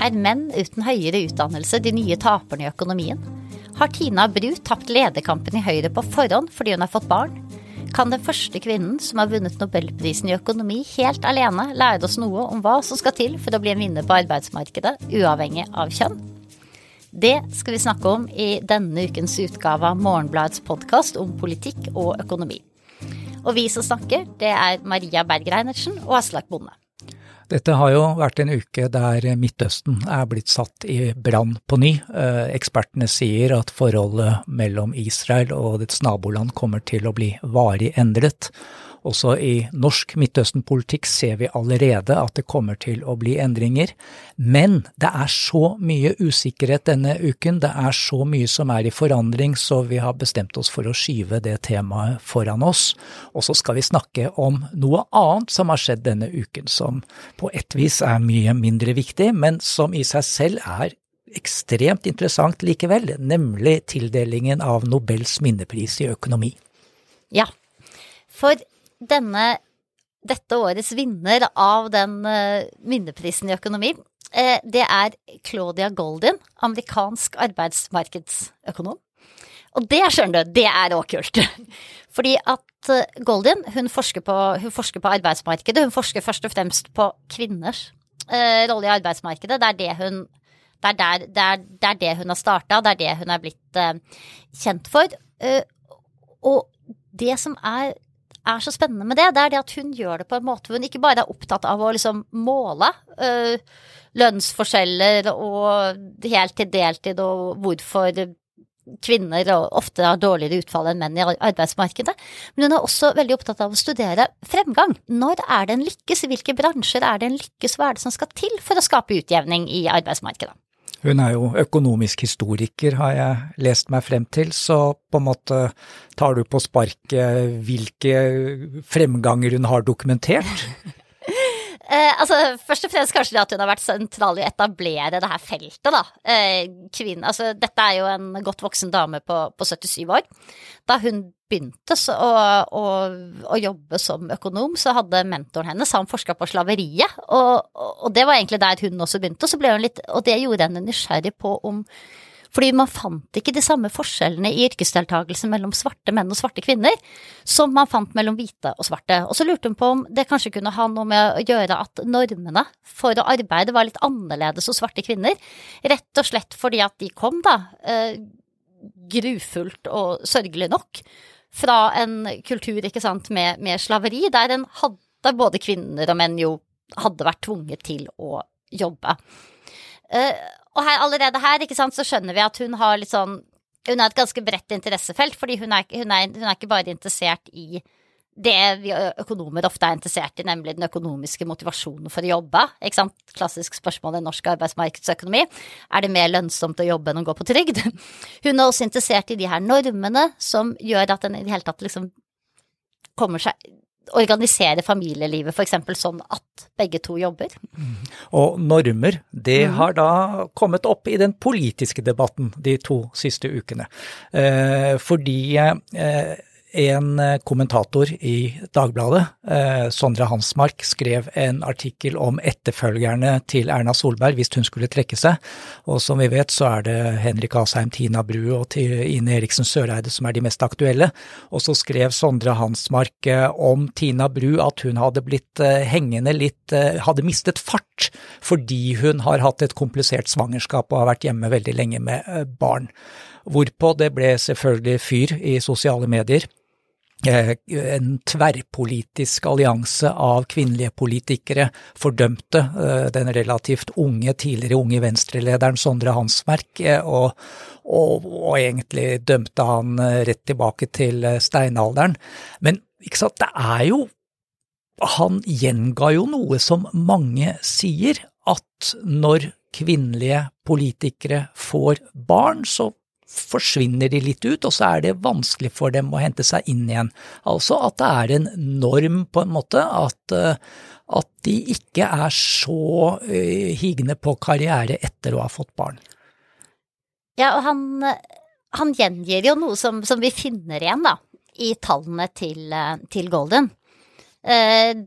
Er menn uten høyere utdannelse de nye taperne i økonomien? Har Tina Bru tapt lederkampen i Høyre på forhånd fordi hun har fått barn? Kan den første kvinnen som har vunnet nobelprisen i økonomi helt alene, lære oss noe om hva som skal til for å bli en vinner på arbeidsmarkedet, uavhengig av kjønn? Det skal vi snakke om i denne ukens utgave av Morgenbladets podkast om politikk og økonomi. Og vi som snakker, det er Maria Berg Reinertsen og Aslak Bonde. Dette har jo vært en uke der Midtøsten er blitt satt i brann på ny. Eh, ekspertene sier at forholdet mellom Israel og dets naboland kommer til å bli varig endret. Også i norsk Midtøsten-politikk ser vi allerede at det kommer til å bli endringer. Men det er så mye usikkerhet denne uken, det er så mye som er i forandring, så vi har bestemt oss for å skyve det temaet foran oss. Og så skal vi snakke om noe annet som har skjedd denne uken, som på et vis er mye mindre viktig, men som i seg selv er ekstremt interessant likevel, nemlig tildelingen av Nobels minnepris i økonomi. Ja, for denne, dette årets vinner av den uh, minneprisen i økonomi, uh, det er Claudia Goldin, amerikansk arbeidsmarkedsøkonom. Og det, skjønner du, det er òg kult. Fordi at uh, Goldin, hun forsker, på, hun forsker, på, arbeidsmarkedet. Hun forsker først og fremst på kvinners rolle i arbeidsmarkedet. Det er det hun det er, der, det, er, det er det hun har starta, det er det hun er blitt kjent for. og det som er er så spennende med det, det er det at hun gjør det på en måte hvor hun ikke bare er opptatt av å liksom måle øh, lønnsforskjeller og helt til deltid og hvorfor kvinner ofte har dårligere utfall enn menn i arbeidsmarkedet. Men hun er også veldig opptatt av å studere fremgang. Når er det en lykkes, hvilke bransjer er det en lykkes, hva er det som skal til for å skape utjevning i arbeidsmarkedet? Hun er jo økonomisk historiker, har jeg lest meg frem til, så på en måte tar du på sparket hvilke fremganger hun har dokumentert? Eh, altså, Først og fremst kanskje det at hun har vært sentral i å etablere det her feltet. da. Eh, kvinne, altså, dette er jo en godt voksen dame på, på 77 år. Da hun begynte å, å, å, jobbe som økonom, så hadde mentoren hennes han forska på slaveriet. Og, og, det var egentlig der hun også begynte. Og, så ble hun litt, og det gjorde henne nysgjerrig på om fordi man fant ikke de samme forskjellene i yrkesdeltakelse mellom svarte menn og svarte kvinner som man fant mellom hvite og svarte. Og så lurte hun på om det kanskje kunne ha noe med å gjøre at normene for å arbeide var litt annerledes hos svarte kvinner. Rett og slett fordi at de kom, da, eh, grufullt og sørgelig nok, fra en kultur, ikke sant, med, med slaveri, der, hadde, der både kvinner og menn jo hadde vært tvunget til å jobbe. Uh, og her, allerede her ikke sant, så skjønner vi at hun har litt sånn Hun har et ganske bredt interessefelt, fordi hun er, hun er, hun er ikke bare interessert i det vi økonomer ofte er interessert i, nemlig den økonomiske motivasjonen for å jobbe. Ikke sant? Klassisk spørsmål i norsk arbeidsmarkedsøkonomi. Er det mer lønnsomt å jobbe enn å gå på trygd? Hun er også interessert i de her normene som gjør at den i det hele tatt liksom kommer seg organisere familielivet f.eks. sånn at begge to jobber. Og normer, det mm. har da kommet opp i den politiske debatten de to siste ukene. Eh, fordi eh, en eh, kommentator i Dagbladet, eh, Sondre Hansmark, skrev en artikkel om etterfølgerne til Erna Solberg hvis hun skulle trekke seg. Og som vi vet så er det Henrik Asheim, Tina Bru og Ine Eriksen Søreide som er de mest aktuelle. Og så skrev Sondre Hansmark eh, om Tina Bru at hun hadde blitt hengende litt, hadde mistet fart fordi hun har hatt et komplisert svangerskap og har vært hjemme veldig lenge med barn. Hvorpå det ble selvfølgelig fyr i sosiale medier. Eh, en tverrpolitisk allianse av kvinnelige politikere fordømte eh, den relativt unge, tidligere unge venstrelederen Sondre Hansmerk, eh, og, og, og, egentlig dømte han rett tilbake til steinalderen. Men ikke sant, det er jo Han gjenga jo noe som mange sier, at når kvinnelige politikere får barn, så forsvinner de litt ut, og så er det vanskelig for dem å hente seg inn igjen. Altså at det er en norm, på en måte, at, eh, at de ikke er så uh, higne på karriere etter å ha fått barn. Ja, og han, han gjengir jo noe som, som, vi finner igjen, da, i tallene til, til Golden. er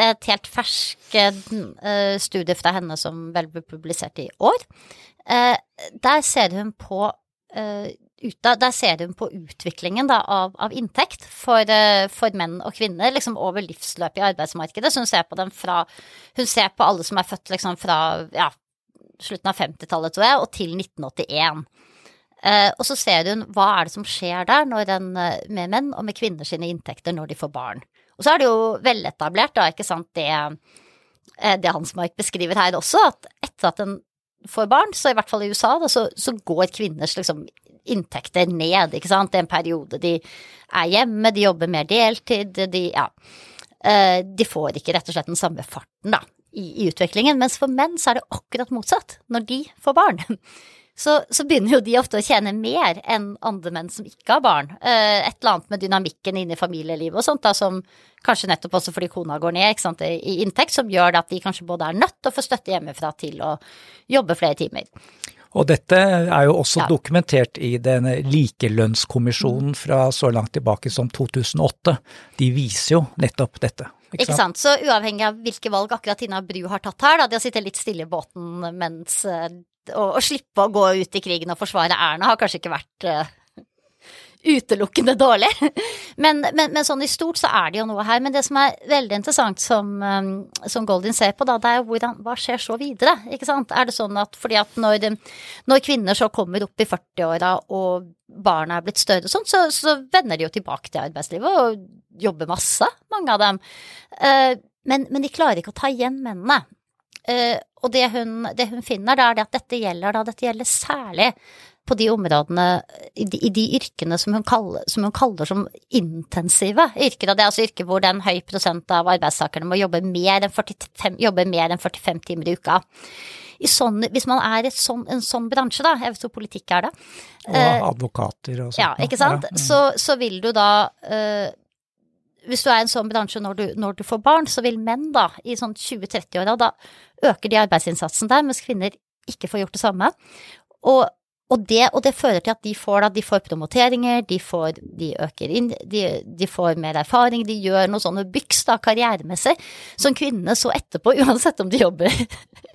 et helt fersk uh, studie fra henne som vel ble publisert i år. Der ser hun på uh, ut, der ser hun på utviklingen da, av, av, inntekt for, for, menn og kvinner liksom over livsløpet i arbeidsmarkedet. Så hun ser på dem fra Hun ser på alle som er født liksom fra ja, slutten av 50-tallet, tror jeg, og til 1981. Uh, og så ser hun hva er det som skjer der en, med menn og med kvinner sine inntekter når de får barn. Og så er det jo veletablert, da, ikke sant, det, eh, det Hansmark beskriver her også, at etter at en får barn, så i hvert fall i USA, da, så, så går kvinners liksom inntekter ned, ikke sant, det er en periode de er hjemme, de jobber mer deltid, de, ja, eh, de får ikke rett og slett den samme farten, da, i, i utviklingen, mens for menn så er det akkurat motsatt når de får barn så, så, begynner jo de ofte å tjene mer enn andre menn som ikke har barn. Eh, et eller annet med dynamikken inne i familielivet og sånt, da, som kanskje nettopp også fordi kona går ned ikke sant, i inntekt, som gjør at de kanskje både er nødt til å få støtte hjemmefra til å jobbe flere timer. Og dette er jo også ja. dokumentert i den likelønnskommisjonen fra så langt tilbake som 2008. De viser jo nettopp dette. Ikke, ikke sant? Så uavhengig av hvilke valg akkurat Tina Bru har tatt her, da, det å sitte litt stille i båten mens uh, å, å, slippe å gå ut i krigen og forsvare Erna har kanskje ikke vært uh, utelukkende dårlig. Men, men, men, sånn i stort så er det jo noe her. Men det som er veldig interessant som, um, som Goldin ser på, da, det er hvordan, hva skjer så videre? Ikke sant? Er det sånn at fordi at når, når kvinner så kommer opp i 40-åra og barna er blitt større og sånn, så, så, vender de jo tilbake til arbeidslivet og jobber masse, mange av dem. Uh, men, men, de klarer ikke å ta igjen mennene. Uh, og det hun, det hun finner, da, er at dette gjelder, da, dette gjelder særlig på de områdene, i de, i de yrkene som hun, kaller, som hun, kaller, som intensive yrker. Og det er altså yrker hvor det er en høy prosent av arbeidstakerne må jobbe mer enn 45, jobbe mer enn 45 timer i uka. I sånne, hvis man er i sånn, en sånn bransje, da, jeg vet hvor politikk er det Og eh, advokater og sånt. Ja, ikke sant. Ja, mm. så, så, vil du da eh, hvis du er i en sånn bransje når du, når du, får barn, så vil menn da, i sånn 20-30-åra, da øker de arbeidsinnsatsen der, mens kvinner ikke får gjort det samme. Og og det, og det, fører til at de får, da, de får promoteringer, de, får, de øker inn, de, de, får mer erfaring, de gjør noe sånne byks da, karrieremessig, som kvinnene så etterpå, uansett om de jobber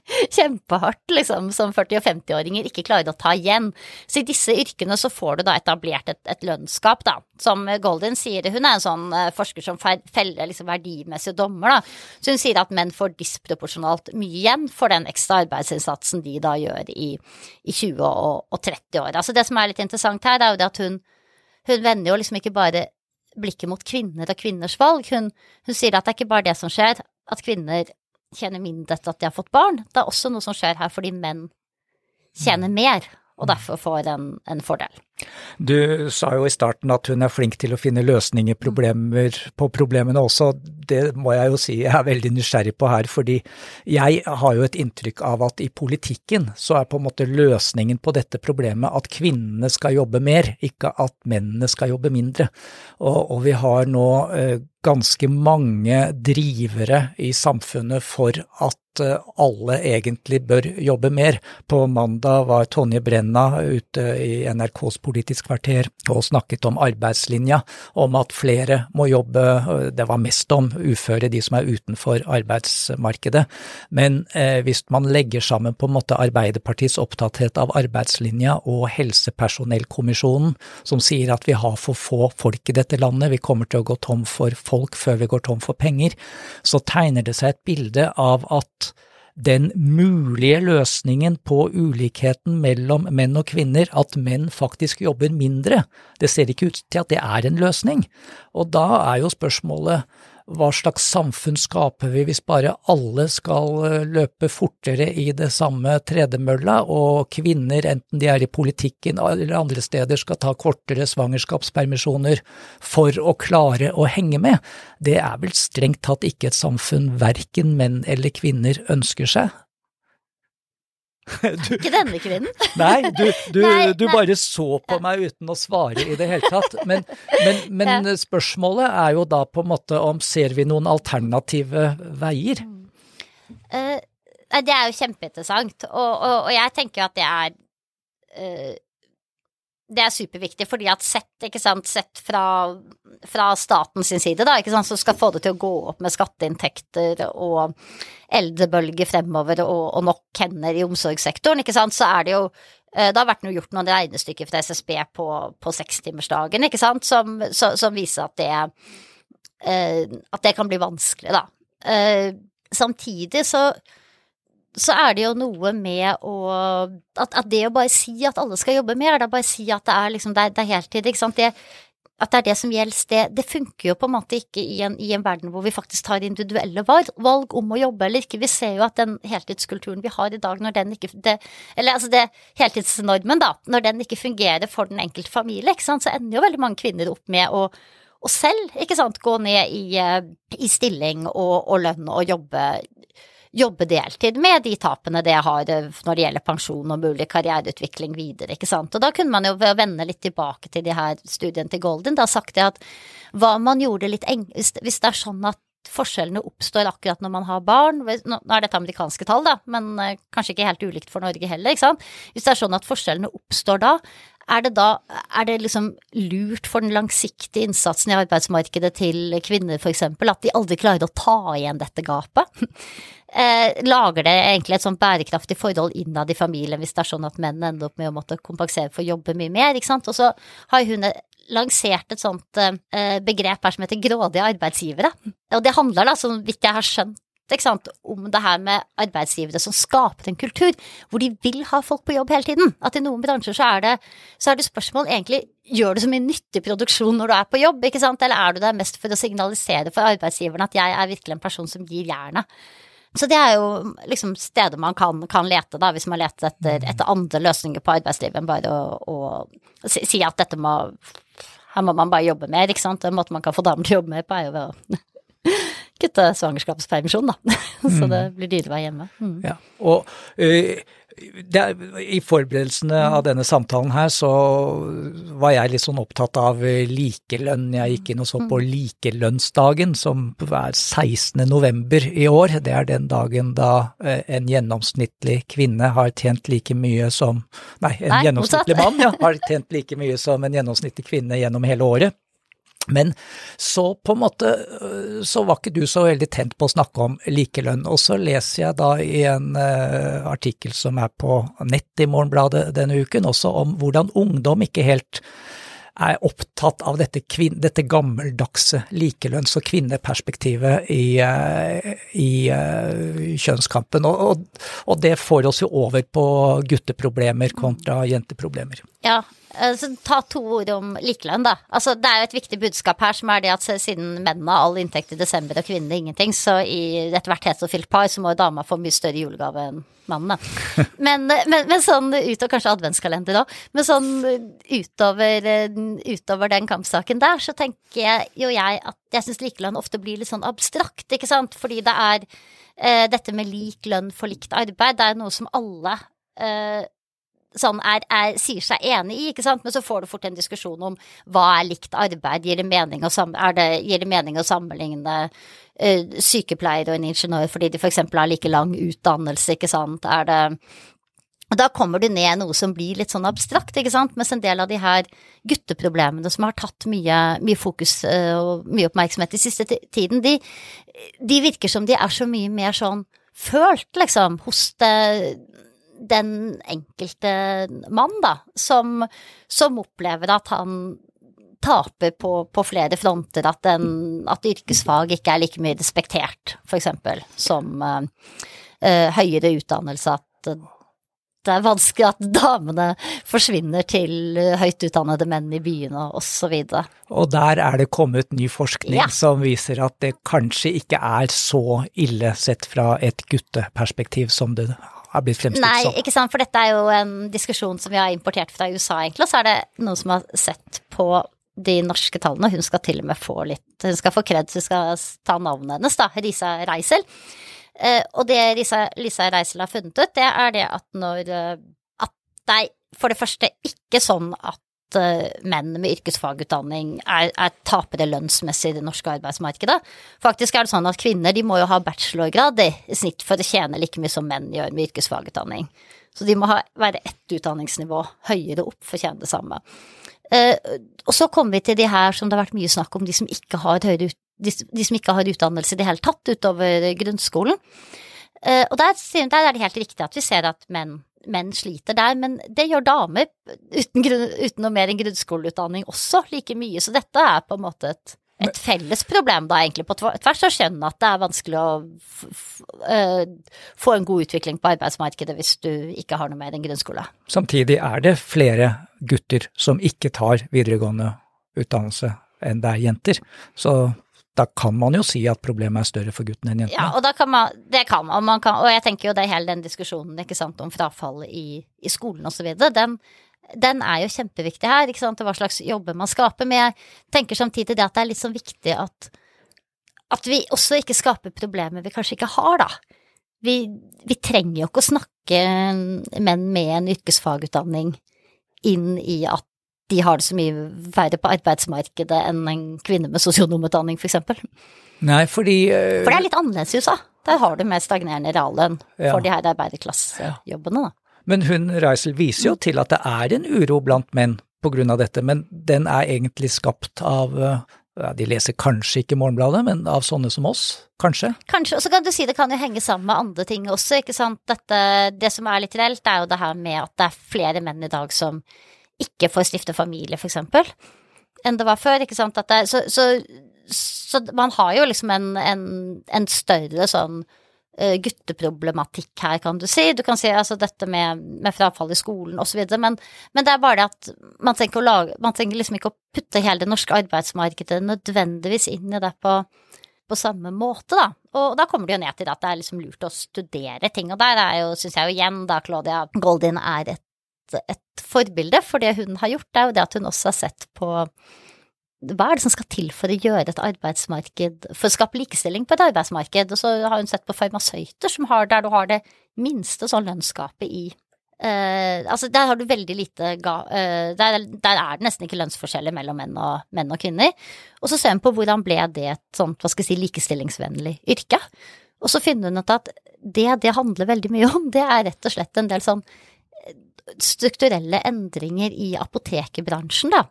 kjempehardt, liksom, som 40- og 50-åringer, ikke klarer å ta igjen. Så i disse yrkene så får du da etablert et, et lønnsgap, da. Som Golden sier, hun er en sånn uh, forsker som feller liksom verdimessige dommer, da. Så hun sier at menn får disproporsjonalt mye igjen for den ekstra arbeidsinnsatsen de da gjør i, i 20- og, og 30 år. Altså det som er litt interessant her, det er jo det at hun, hun vender jo liksom ikke bare blikket mot kvinner og kvinners valg. Hun, hun, sier at det er ikke bare det som skjer, at kvinner tjener mindre etter at de har fått barn. Det er også noe som skjer her fordi menn tjener mer, og derfor får en, en fordel. Du sa jo i starten at hun er flink til å finne løsninger problemer, på problemene også. Det må jeg jo si jeg er veldig nysgjerrig på her, fordi jeg har jo et inntrykk av at i politikken så er på en måte løsningen på dette problemet at kvinnene skal jobbe mer, ikke at mennene skal jobbe mindre. Og, og vi har nå eh, ganske mange drivere i samfunnet for at Eh, alle egentlig bør jobbe mer. På mandag var Tonje Brenna ute i NRKs Politisk kvarter og snakket om arbeidslinja, om at flere må jobbe, det var mest om uføre, de som er utenfor arbeidsmarkedet. Men eh, hvis man legger sammen på en måte Arbeiderpartiets opptatthet av arbeidslinja og Helsepersonellkommisjonen, som sier at vi har for få folk i dette landet, vi kommer til å gå tom for folk før vi går tom for penger, så tegner det seg et bilde av at den mulige løsningen på ulikheten mellom menn og kvinner, at menn faktisk jobber mindre. Det ser ikke ut til at det er en løsning. Og da er jo spørsmålet hva slags samfunn skaper vi hvis bare alle skal eh, løpe fortere i det samme tredemølla, og kvinner, enten de er i politikken eller andre steder, skal ta kortere svangerskapspermisjoner for å klare å henge med? Det er vel strengt tatt ikke et samfunn verken menn eller kvinner ønsker seg. Du, ikke denne kvinnen. Nei, du, du, nei, du nei. bare så på meg uten å svare i det hele tatt. Men, men, men ja. spørsmålet er jo da på en måte om ser vi noen alternative veier? Uh, det er jo kjempeinteressant, og, og, og, jeg tenker at det er uh, det er superviktig, fordi at sett, sant, sett fra, fra statens side, da, sant, som skal få det til å gå opp med skatteinntekter og eldrebølge fremover og, og nok hender i omsorgssektoren, ikke sant, så er det jo eh, det har vært noe, gjort noen regnestykker fra SSB på, på sekstimersdagen, ikke sant, som, som, som viser at det, eh, at det kan bli vanskelig, da. Eh, samtidig så så er det jo noe med å at, at, det å bare si at alle skal jobbe mer, er bare si at det er liksom det er, det er heltid, ikke sant. Det, at det er det som gjelder, det, det funker jo på en måte ikke i en, i en, verden hvor vi faktisk tar individuelle valg, valg, om å jobbe eller ikke. Vi ser jo at den heltidskulturen vi har i dag, når den ikke det, Eller altså det heltidsnormen, da, når den ikke fungerer for den enkelte familie, ikke sant, så ender jo veldig mange kvinner opp med å og selv, ikke sant, gå ned i, eh, i stilling og, og lønn og jobbe jobbe deltid med de tapene det har eh, når det gjelder pensjon og mulig karriereutvikling videre, ikke sant. Og da kunne man jo vende litt tilbake til de her studiene til Golden, da sagt det at hva man gjorde litt eng... hvis det er sånn at forskjellene oppstår akkurat når man har barn. Nå er dette amerikanske tall, da, men eh, kanskje ikke helt ulikt for Norge heller. ikke sant? Hvis det er sånn at forskjellene oppstår da, er det da er det liksom lurt for den langsiktige innsatsen i arbeidsmarkedet til kvinner f.eks. at de aldri klarer å ta igjen dette gapet? Eh, lager det egentlig et sånn bærekraftig forhold innad i familien hvis det er sånn at menn ender opp med å måtte kompensere for å jobbe mye mer, ikke sant. Og så har hun lansert et sånt eh, begrep her som heter grådige arbeidsgivere. Og det handler da, så vidt jeg har skjønt, sant, om det her med arbeidsgivere som skaper en kultur hvor de vil ha folk på jobb hele tiden. At i noen bransjer så er det, så er det spørsmål egentlig gjør du så mye nyttig produksjon når du er på jobb, ikke sant, eller er du der mest for å signalisere for arbeidsgiveren at jeg er virkelig en person som gir jernet. Så det er jo liksom steder man kan, kan lete, da, hvis man leter etter, etter, andre løsninger på arbeidslivet enn bare å, å si, si, at dette må Her må man bare jobbe mer, ikke sant. En måte man kan få damer til å jobbe mer på, er jo ved å kutte svangerskapspermisjon, da. Så mm. det blir dyrere å være hjemme. Mm. Ja, og uh, er, I forberedelsene av denne samtalen her, så var jeg litt sånn opptatt av likelønn. Jeg gikk inn og så på mm. likelønnsdagen, som er 16. november i år. Det er den dagen da eh, en gjennomsnittlig kvinne har tjent like mye som Nei, en nei, gjennomsnittlig mann ja, har tjent like mye som en gjennomsnittlig kvinne gjennom hele året. Men så på en måte øh, så var ikke du så veldig tent på å snakke om likelønn. Og så leser jeg da i en uh, artikkel som er på nett i Morgenbladet denne uken, også om hvordan ungdom ikke helt er opptatt av dette, dette gammeldagse likelønns- og kvinneperspektivet i, uh, i uh, kjønnskampen. Og, og, og, det får oss jo over på gutteproblemer kontra jenteproblemer. Ja, så ta to ord om likelønn, da. Altså, det er jo et viktig budskap her, som er det at siden mennene har all inntekt i desember og kvinnene ingenting, så i ethvert heterofilt par så må jo dama få mye større julegave enn mannene. Men, men, men, sånn utover kanskje adventskalender òg, men sånn utover, utover, den kampsaken der, så tenker jeg, jo jeg at jeg syns likelønn ofte blir litt sånn abstrakt, ikke sant, fordi det er eh, dette med lik lønn for likt arbeid, det er noe som alle eh, sånn er, er, sier seg enig i, ikke sant, men så får du fort en diskusjon om hva er likt arbeid, gir det mening å, det, gir det mening å sammenligne uh, sykepleier og en ingeniør fordi de f.eks. har like lang utdannelse, ikke sant, er det da kommer du ned noe som blir litt sånn abstrakt, ikke sant, mens en del av de her gutteproblemene som har tatt mye, mye fokus uh, og mye oppmerksomhet i siste tiden, de, de virker som de er så mye mer sånn følt, liksom, hos det den enkelte mann, da, som, som opplever at han taper på, på flere fronter, at, den, at, yrkesfag ikke er like mye respektert, for eksempel, som uh, høyere utdannelse. At det er vanskelig at damene forsvinner til høyt utdannede menn i byene osv. Og, og der er det kommet ny forskning ja. som viser at det kanskje ikke er så ille sett fra et gutteperspektiv som det har blitt fremstilt Nei, som. Nei, ikke sant, for dette er jo en diskusjon som vi har importert fra USA, egentlig, og så er det noen som har sett på de norske tallene, og hun skal til og med få litt Hun skal få kred, hun skal ta navnet hennes, da, Risa Reisel. Eh, og det Risa, Lisa Reisel har funnet ut, det er det at når eh, At det er for det første ikke sånn at at uh, menn med yrkesfagutdanning er, er tapere lønnsmessig i det norske arbeidsmarkedet. Faktisk er det sånn at kvinner de må jo ha bachelorgrad i snitt for å tjene like mye som menn gjør med yrkesfagutdanning. Så de må ha, være ett utdanningsnivå høyere opp for å tjene det samme. Eh, og så kommer vi til de her som det har vært mye snakk om, de som ikke har, høyere, de, de som ikke har utdannelse i det hele tatt utover grunnskolen. Uh, og der, der, er det helt riktig at vi ser at menn, menn sliter der, men det gjør damer uten, uten, noe mer enn grunnskoleutdanning også like mye, så dette er på en måte et, et felles problem da egentlig på tvers av kjønn, at det er vanskelig å uh, få en god utvikling på arbeidsmarkedet hvis du ikke har noe mer enn grunnskole. Samtidig er det flere gutter som ikke tar videregående utdannelse enn det er jenter, så da kan man jo si at problemet er større for guttene enn jentene. Ja, og da kan man, det kan man, man kan, og jeg tenker jo det er hele den diskusjonen ikke sant, om frafall i, i skolen osv., den, den er jo kjempeviktig her, ikke sant, hva slags jobber man skaper. Men jeg tenker samtidig det at det er litt sånn viktig at, at vi også ikke skaper problemer vi kanskje ikke har, da. Vi, vi trenger jo ikke å snakke menn med en yrkesfagutdanning inn i at de har det så mye verre på arbeidsmarkedet enn en kvinne med sosionomutdanning, for eksempel. Nei, fordi uh, For det er litt annerledes i USA. Der har du mer stagnerende reallønn ja. for de her arbeiderklassejobbene, da. Men hun Reisel viser jo til at det er en uro blant menn på grunn av dette, men den er egentlig skapt av ja, De leser kanskje ikke Morgenbladet, men av sånne som oss, kanskje? Kanskje, og så kan du si det kan jo henge sammen med andre ting også, ikke sant. Dette, det som er litt reelt, er jo det her med at det er flere menn i dag som ikke får stifte familie, for eksempel, enn det var før, ikke sant. Det, så, så, så, man har jo liksom en, en, en større sånn uh, gutteproblematikk her, kan du si. Du kan si altså dette med, med frafall i skolen osv., men, men det er bare det at man trenger, lage, man trenger liksom ikke å putte hele det norske arbeidsmarkedet nødvendigvis inn i det på på samme måte, da. Og da kommer det jo ned til at det er liksom lurt å studere ting, og der er jo, syns jeg jo igjen da Claudia Goldin er et et forbilde, for det hun har gjort, er jo det at hun også har sett på hva er det som skal til for å gjøre et arbeidsmarked, for å skape likestilling på et arbeidsmarked, og så har hun sett på farmasøyter som har, der du har det minste sånn lønnsgapet i eh, altså der har du veldig lite ga, eh, der, der, er det nesten ikke lønnsforskjeller mellom menn og, menn og kvinner. Og så ser hun på hvordan ble det et sånt, hva skal jeg si, likestillingsvennlig yrke. Og så finner hun ut at det det handler veldig mye om, det er rett og slett en del sånn strukturelle endringer i apotekerbransjen, da,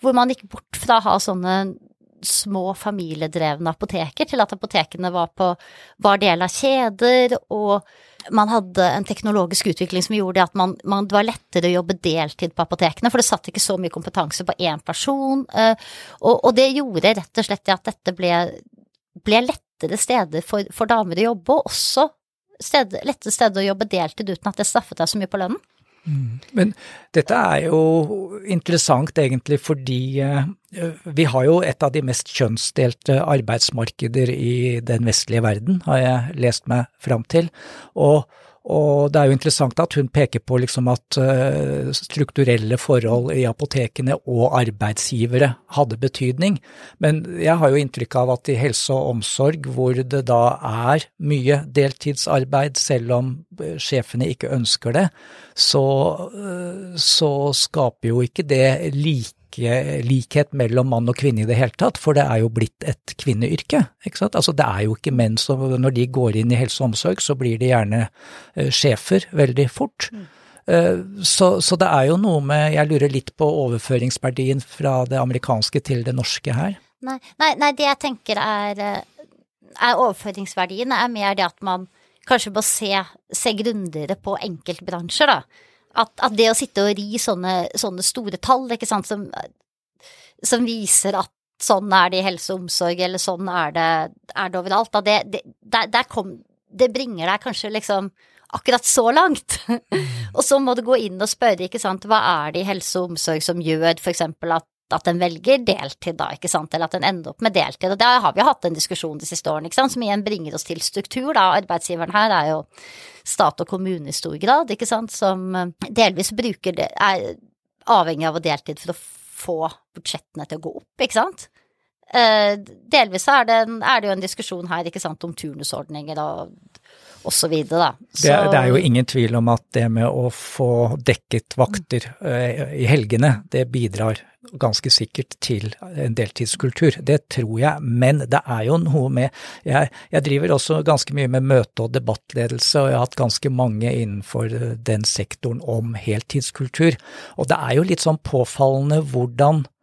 hvor man gikk bort fra å ha sånne små familiedrevne apoteker til at apotekene var, på, var del av kjeder, og man hadde en teknologisk utvikling som gjorde at man, man, det var lettere å jobbe deltid på apotekene, for det satt ikke så mye kompetanse på én person, eh, og, og, det gjorde rett og slett at dette ble, ble lettere steder for, for, damer å jobbe, og også sted, lettere steder å jobbe deltid uten at det straffet deg så mye på lønnen. Men dette er jo interessant egentlig fordi eh, vi har jo et av de mest kjønnsdelte arbeidsmarkeder i den vestlige verden, har jeg lest meg fram til. Og og det er jo interessant at hun peker på liksom at uh, strukturelle forhold i apotekene og arbeidsgivere hadde betydning, men jeg har jo inntrykk av at i helse og omsorg, hvor det da er mye deltidsarbeid, selv om uh, sjefene ikke ønsker det, så, uh, så skaper jo ikke det like likhet mellom mann og kvinne i det hele tatt, for det er jo blitt et kvinneyrke. ikke sant? Altså Det er jo ikke menn som Når de går inn i helse og omsorg, så blir de gjerne uh, sjefer veldig fort. Mm. Uh, så, så, det er jo noe med Jeg lurer litt på overføringsverdien fra det amerikanske til det norske her. Nei, nei, nei det jeg tenker er, eh, er overføringsverdien, er mer det at man kanskje må se, se grundigere på enkeltbransjer, da at, at, det å sitte og ri sånne, sånne store tall, ikke sant, som, som, viser at sånn er det i helse og omsorg, eller sånn er det, er det overalt, da det, det, der, der kom, det bringer deg kanskje liksom akkurat så langt. og så må du gå inn og spørre, ikke sant, hva er det i helse og omsorg som gjør eksempel at at en velger deltid, da, ikke sant, eller at en ender opp med deltid. Og der har vi hatt en diskusjon de siste årene, ikke sant, som igjen bringer oss til struktur, da. Arbeidsgiveren her er jo stat og kommune i stor grad, ikke sant, som eh, delvis bruker det, er avhengig av å deltid for å få budsjettene til å gå opp, ikke sant. Uh, delvis er det, en, er det, jo en diskusjon her ikke sant, om turnusordninger og, så videre da. Så... Det, det, er jo ingen tvil om at det med å få dekket vakter uh, i helgene, det bidrar ganske sikkert til en deltidskultur. Det tror jeg, men det er jo noe med Jeg, jeg driver også ganske mye med møte- og debattledelse, og jeg har hatt ganske mange innenfor den sektoren om heltidskultur. Og det er jo litt sånn påfallende hvordan Eh,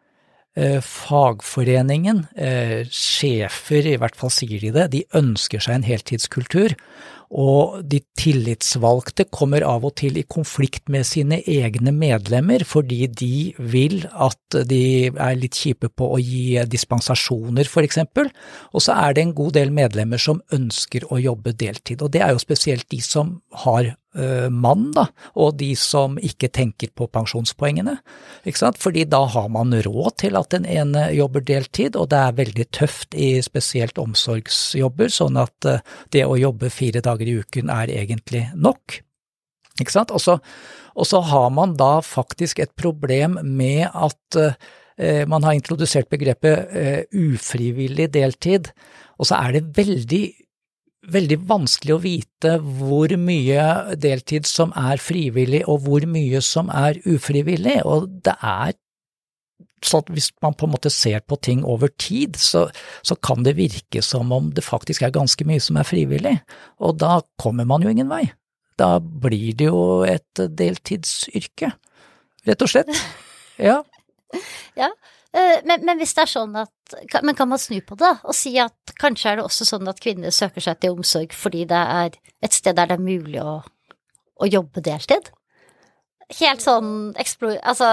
fagforeningen, eh, sjefer i hvert fall sier de det, de ønsker seg en heltidskultur. Og de tillitsvalgte kommer av og til i konflikt med sine egne medlemmer, fordi de vil at de er litt kjipe på å gi dispensasjoner, eksempel. Og så er det en god del medlemmer som ønsker å jobbe deltid, og det er jo spesielt de som har mann, da, og de som ikke tenker på pensjonspoengene. Ikke sant? Fordi da har man råd til at den ene jobber deltid, og det er veldig tøft i spesielt omsorgsjobber, sånn at uh, det å jobbe fire dager i uken er egentlig nok. Ikke sant? Og så, og så har man da faktisk et problem med at eh, man har introdusert begrepet eh, ufrivillig deltid, og så er det veldig veldig vanskelig å vite hvor mye deltid som er frivillig og hvor mye som er ufrivillig, og det er så hvis man på en måte ser på ting over tid, så, så, kan det virke som om det faktisk er ganske mye som er frivillig, og da kommer man jo ingen vei. Da blir det jo et deltidsyrke, rett og slett. Ja. ja. Eh, men, men, hvis det er sånn at Men kan man snu på det og si at kanskje er det også sånn at kvinner søker seg til omsorg fordi det er et sted der det er mulig å, å jobbe deltid? Helt sånn. Altså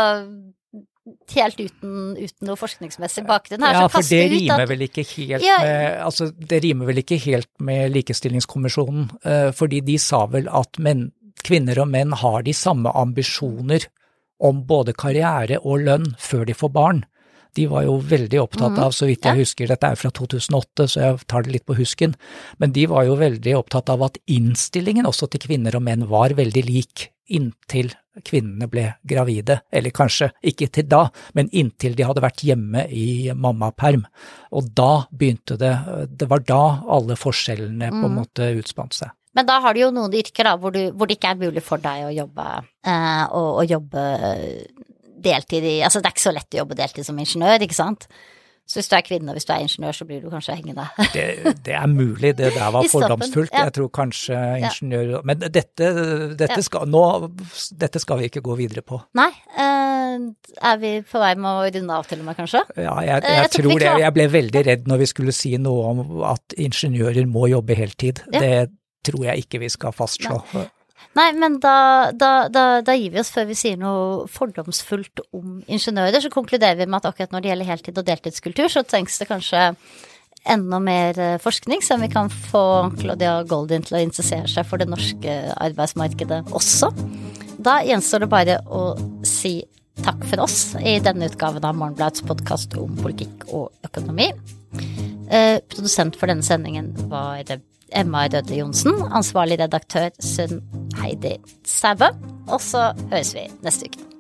helt uten, uten, noe forskningsmessig bakgrunn her. Ja, for det rimer, vel ikke helt ja, med, altså, det rimer vel ikke helt med Likestillingskommisjonen, uh, fordi de sa vel at menn, kvinner og menn har de samme ambisjoner om både karriere og lønn før de får barn. De var jo veldig opptatt mm. av, så vidt jeg husker, dette er fra 2008, så jeg tar det litt på husken, men de var jo veldig opptatt av at innstillingen også til kvinner og menn var veldig lik inntil kvinnene ble gravide, eller kanskje ikke til da, men inntil de hadde vært hjemme i mammaperm. Og da begynte det, det var da alle forskjellene på en mm. måte utspant seg. Men da har du jo noen yrker da, hvor, du, hvor det ikke er mulig for deg å jobbe, eh, å, å jobbe deltid i Altså det er ikke så lett å jobbe deltid som ingeniør, ikke sant? Så hvis du er kvinne og hvis du er ingeniør, så blir du kanskje hengende. det, det, er mulig, det der var fordomsfullt. Ja. Jeg tror kanskje ingeniør Men dette, dette, skal, nå, dette, skal, vi ikke gå videre på. Nei. Eh, er vi på vei med å runde av til og med, kanskje? Ja, jeg, jeg, jeg tror det. Jeg ble veldig redd når vi skulle si noe om at ingeniører må jobbe heltid. Ja. Det tror jeg ikke vi skal fastslå. Nei. Nei, men da, da, da, da, gir vi oss før vi sier noe fordomsfullt om ingeniører. Så konkluderer vi med at akkurat når det gjelder heltid og deltidskultur, så trengs det kanskje enda mer eh, forskning, så vi kan få Claudia Goldin til å interessere seg for det norske arbeidsmarkedet også. Da gjenstår det bare å si takk for oss i denne utgaven av Morgenbladets podkast om politikk og økonomi. Eh, produsent for denne sendingen var Emma Rødde Johnsen. Ansvarlig redaktør Sunn Heidi Sæbø. Og så høres vi neste uke.